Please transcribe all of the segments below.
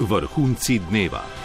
Vrhunci dneva.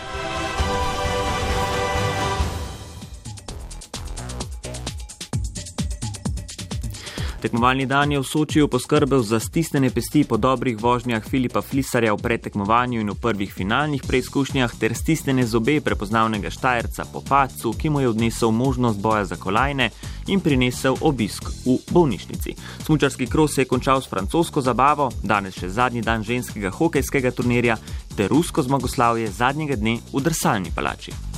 Tekmovalni dan je v Sočiju poskrbel za stisnjene pesti po dobrih vožnjah Filipa Flisarja v predtekmovanju in v prvih finalnih preizkušnjah, ter stisnjene zobe prepoznavnega Štajerca po pacu, ki mu je odnesel možnost boja za kolajne in prinesel obisk v bolnišnici. Smučarski kros se je končal s francosko zabavo, danes še zadnji dan ženskega hokejskega turnirja ter rusko zmagoslavje zadnjega dne v drsalni palači.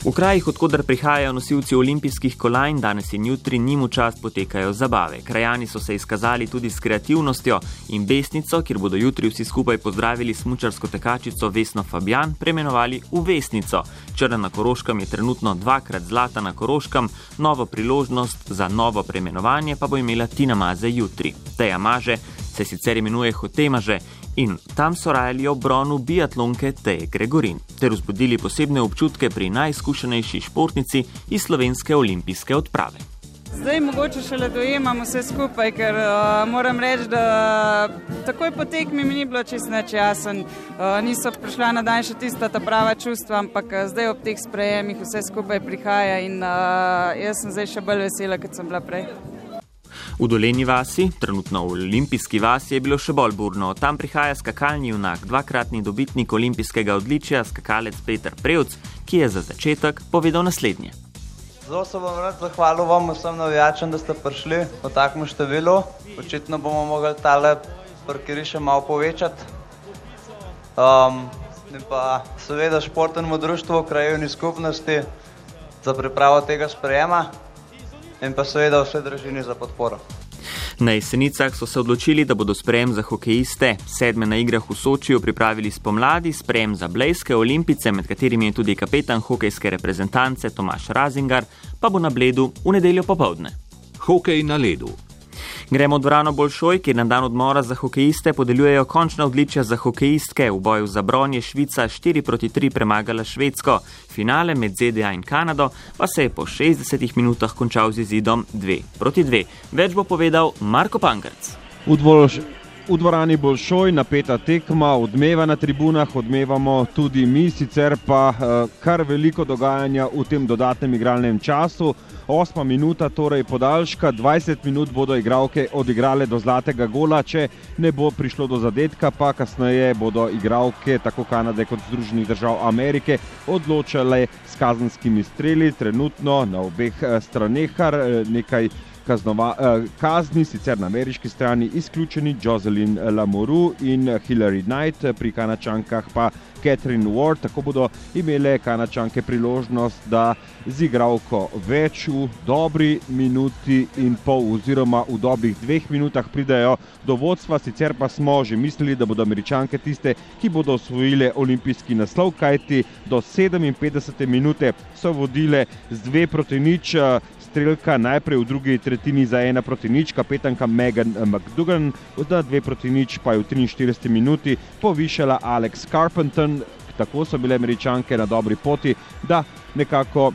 V krajih, odkudar prihajajo nosilci olimpijskih kolajn, danes in jutri njim v čast potekajo zabave. Krajani so se izkazali tudi s kreativnostjo in besnico, kjer bodo jutri vsi skupaj pozdravili smučarsko tekačico Vesno Fabian, premenovali v Vesnico. Črna na Koroškem je trenutno dvakrat zlata na Koroškem, novo priložnost za novo premenovanje pa bo imela Tina Maze jutri. Teja Maže se sicer imenuje Hotemaže in tam so rajali ob bronu biatlonke Teje Gregorin ter vzbudili posebne občutke pri najizkušenejši športnici iz slovenske olimpijske odprave. Zdaj mogoče šele dojemam vse skupaj, ker uh, moram reči, da takoj po tekmi mi ni bilo čisto neč jasen. Uh, niso prišla na dan še tista ta prava čustva, ampak uh, zdaj ob teh sprejemih vse skupaj prihaja in uh, jaz sem zdaj še bolj vesela, kot sem bila prej. V Doleni vasi, trenutno v olimpijski vasi, je bilo še bolj burno. Tam prihaja skakalni junak, dvakratni dobitnik olimpijskega odličja, skakalec Peter Prevc, ki je za začetek povedal naslednje. Zelo se vam rad zahvalil vam vsem navijačem, da ste prišli v takem številu. Očitno bomo mogli tale parkiri še malo povečati. Um, in pa seveda športnemu društvu, krajevni skupnosti za pripravo tega sprejema in pa seveda vse družini za podporo. Na jesenicah so se odločili, da bodo sprejem za hokejiste sedme na igrah v Sočiju pripravili spomladi, sprejem za blejske olimpice, med katerimi je tudi kapetan hokejske reprezentance Tomaš Razingar, pa bo na bledu v nedeljo popovdne. Hokej na ledu. Gremo v dvorano Bolšoj, kjer na dan odmora za hokejiste podeljujejo končna odličja za hokejistke. V boju za bron je Švica 4 proti 3 premagala Švedsko. Finale med ZDA in Kanado pa se je po 60 minutah končal z izidom 2 proti 2. Več bo povedal Marko Pankrc. V, dvorani Bolšoj napeta tekma, odmeva na tribunah, odmevamo tudi mi, sicer pa uh, kar veliko dogajanja v tem dodatnem igralnem času. Osma minuta, torej podaljška, 20 minut bodo igralke odigrale do zlatega gola, če ne bo prišlo do zadetka, pa kasneje bodo igralke tako Kanade kot Združenih držav Amerike odločale s kazenskimi streli, trenutno na obeh straneh, kar nekaj kaznova, kazni, sicer na ameriški strani izključeni Jocelyn Lamoureux in Hillary Knight, pri Kanačankah pa Catherine Ward, tako bodo imele Kanačanke priložnost, da z igralko več v dobri minuti in pol oziroma v dobrih dveh minutah pridajo do vodstva, sicer pa smo že mislili, da bodo američanke tiste, ki bodo osvojile olimpijski naslov, kajti do 57 minute so vodile z dve proti nič, strelka najprej v drugi tretjini za ena proti nič, kapetanka Megan McDougan, da dve proti nič pa je v 43 minuti povišala Alex Carpenter, tako so bile američanke na dobri poti, da nekako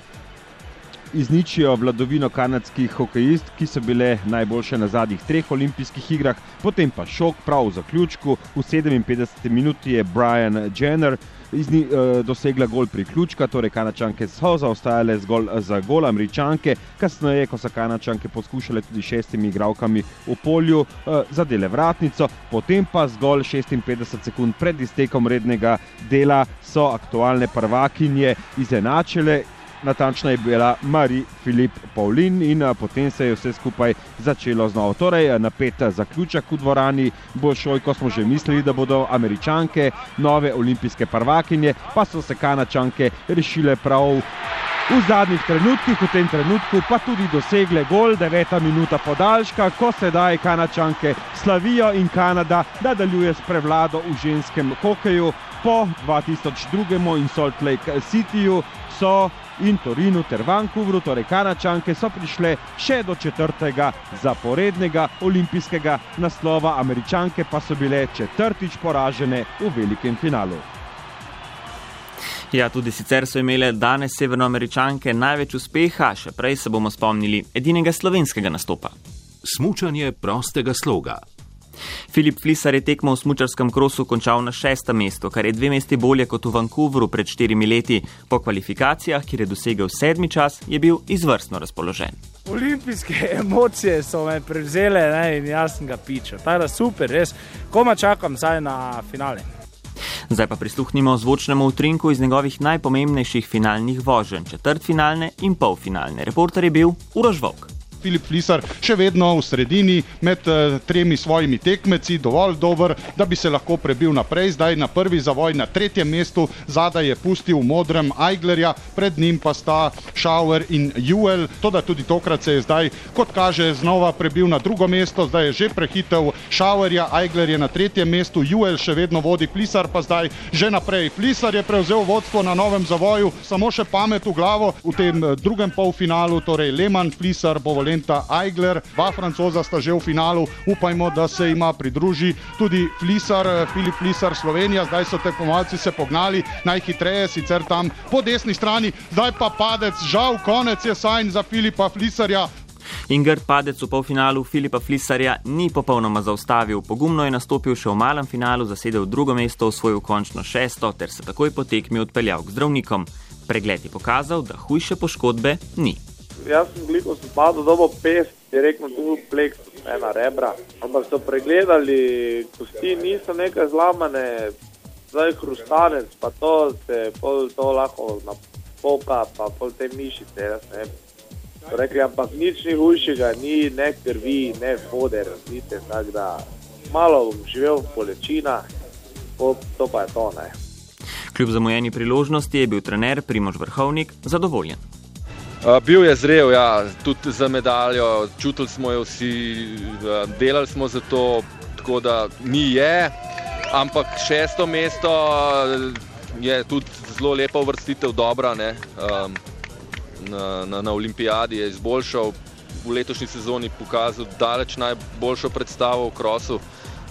izničijo vladovino kanadskih hokejist, ki so bile najboljše na zadnjih treh olimpijskih igrah, potem pa šok prav v zaključku, v 57 minuti je Brian Jenner izni, uh, dosegla gol priključka, torej kanačanke so zaostajale zgolj za gol američanke, kasneje, ko so kanačanke poskušale tudi šestimi igralkami v polju uh, zadele vratnico, potem pa zgolj 56 sekund pred iztekom rednega dela so aktualne prvakinje izenačile natančna je bila Marie-Philip Paulin in potem se je vse skupaj začelo znova. Torej, napet zaključek v dvorani Bolšoj, ko smo že mislili, da bodo američanke nove olimpijske prvakinje, pa so se kanačanke rešile prav. V zadnjih trenutkih, v tem trenutku, pa tudi dosegle gol, deveta minuta podaljška, ko sedaj kanačanke slavijo in Kanada nadaljuje s prevlado v ženskem hokeju. Po 2002. in Salt Lake Cityju so in Torinu ter Vancouvru, torej Kanačanke, so prišle še do četrtega zaporednega olimpijskega naslova, Američanke pa so bile četrtič poražene v velikem finalu. Ja, tudi sicer so imele danes severnoameričanke največ uspeha, še prej se bomo spomnili edinega slovenskega nastopa. Smučanje prostega sloga. Filip Flisar je tekmo v smučarskem krosu končal na šestem mestu, kar je dve mesti bolje kot v Vancouvru pred štirimi leti. Po kvalifikacijah, kjer je dosegel sedmi čas, je bil izvrstno razpoložen. Olimpijske emocije so me prevzele ne, in jaz sem ga pičil. Ta je super, res. Koma čakam zdaj na finale. Zdaj pa prisluhnimo zvočnemu utrinku iz njegovih najpomembnejših finalnih voženj, četrtfinalne in polfinalne. Reporter je bil Urož Vok. Filip Flisar še vedno v sredini med uh, tremi svojimi tekmeci, dovolj dober, da bi se lahko prebil naprej. Zdaj na prvi zavoj na tretjem mestu, zadaj je pustil modrem Eiglerja, pred njim pa sta Schauer in Juel. Toda tudi tokrat se je zdaj, kot kaže, znova prebil na drugo mesto, zdaj je že prehitev Schauerja, Eigler je na tretjem mestu, Juel še vedno vodi, Flisar pa zdaj že naprej. Flisar je prevzel vodstvo na novem zavoju, samo še pamet v glavo v tem uh, drugem polfinalu, torej Lehmann, Flisar, Bovolent. Benta Eigler, dva francoza sta že v finalu, upajmo, da se ima pridruži tudi Flisar, Filip Flisar Slovenija, zdaj so tekmovalci se pognali najhitreje, sicer tam po desni strani, zdaj pa padec, žal konec je sajn za Filipa Flisarja. Ingrid padec v polfinalu Filipa Flisarja ni popolnoma zaustavil, pogumno je nastopil še v malem finalu, zasedel drugo mesto, osvojil končno šesto ter se takoj po tekmi odpeljal k zdravnikom. Pregled je pokazal, da hujše poškodbe ni jaz sem veliko spadal, da bo pes, direktno tu pleks, ena rebra. Ampak so pregledali, kosti niso nekaj zlamane, zdaj hrustanec, pa to se pol to lahko napoka, pa pol te mišice, jaz ne. Rekli, ampak nič ni hujšega, ni ne krvi, ne vode, razlite, tako da malo bom živel v bolečinah, to pa je to, ne. Kljub zamujeni priložnosti je bil trener Primož Vrhovnik zadovoljen. Bil je zrel, ja, tudi za medaljo, čutili smo jo vsi, delali smo za to, tako da ni je, ampak šesto mesto je tudi zelo lepa vrstitev, dobra. Um, na, na, na olimpijadi je izboljšal, v letošnji sezoni pokazal daleč najboljšo predstavo v krosu,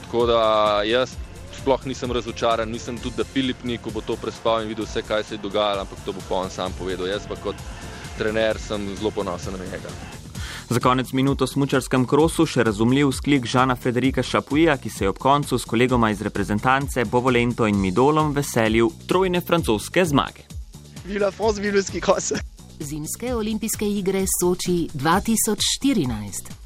tako da jaz sploh nisem razočaran, nisem tudi, da Filip ni, ko bo to prespal in videl vse, kaj se je dogajalo, ampak to bo pa on sam povedal. Jaz pa kot trener, sem zelo ponosen na njega. Za konec minuto v smučarskem krosu še razumljiv sklik Žana Frederika Šapuja, ki se je ob koncu s kolegoma iz reprezentance Bovolento in Midolom veselil trojne francoske zmage. Zimske olimpijske igre Soči 2014.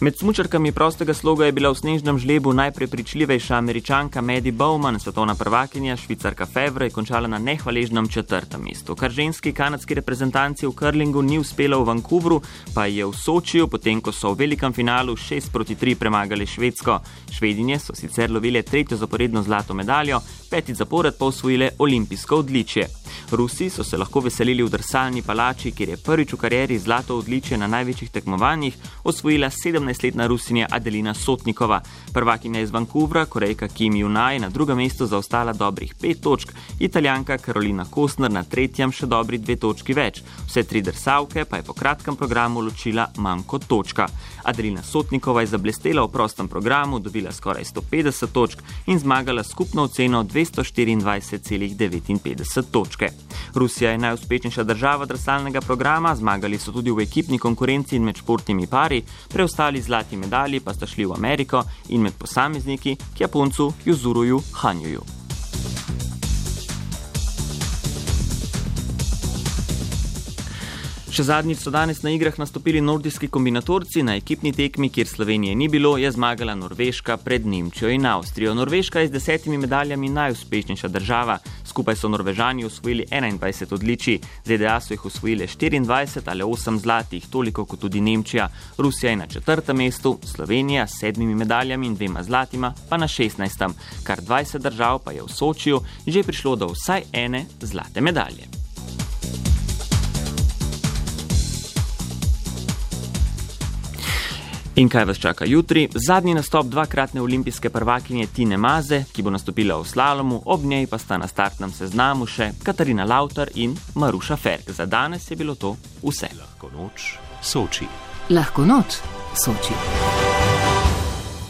Med smučarkami prostega sloga je bila v snežnem žlebu najprepričljivejša američanka Medi Bowman, svetovna prvakinja, švicarka Fevra je končala na nehvaležnem četrtem mestu. Kar ženski kanadski reprezentanci v curlingu ni uspela v Vancouvru, pa je v Sočiju, potem ko so v velikem finalu 6 proti 3 premagali Švedsko. Švedinje so sicer lovile tretjo zaporedno zlato medaljo, peti zapored pa osvojile olimpijsko odličje. Rusi so se lahko veselili v drsalni palači, kjer je prvič v karieri zlato odličje na največjih tekmovanjih osvojila 17-letna Rusinja Adelina Sotnikova. Prvakinja iz Vancouvra, korejka Kim Junai, na drugem mestu zaostala dobrih pet točk, italijanka Karolina Kostner na tretjem še dobri dve točki več. Vse tri drsavke pa je po kratkem programu ločila manj kot točka. Adelina Sotnikova je zablestela v prostem programu, dobila skoraj 150 točk in zmagala skupno oceno 224,59 točke. Rusija je najuspešnejša država drsalnega programa, zmagali so tudi v ekipni konkurenci in med športnimi pari, zlati medalji pa sta šli v Ameriko in med posamezniki k Japoncu Juzuruju Hanjuju. Še zadnjič so danes na igrah nastopili nordijski kombinatorci, na ekipni tekmi, kjer Slovenije ni bilo, je zmagala Norveška pred Nemčijo in Avstrijo. Norveška je z desetimi medaljami najuspešnejša država, skupaj so Norvežani osvojili 21 odličij, ZDA so jih osvojili 24 ali 8 zlatih, toliko kot tudi Nemčija. Rusija je na četrtem mestu, Slovenija s sedmimi medaljami in dvema zlatima pa na 16. Kar 20 držav pa je v Sočiju že prišlo do vsaj ene zlate medalje. In kaj vas čaka jutri? Zadnji nastop dvakratne olimpijske prvakinje Tine Maze, ki bo nastopila v slalomu, ob njej pa sta na startnem seznamu še Katarina Lauter in Maruša Ferg. Za danes je bilo to vse. Lahko noč, Soči. Lahko noč, Soči.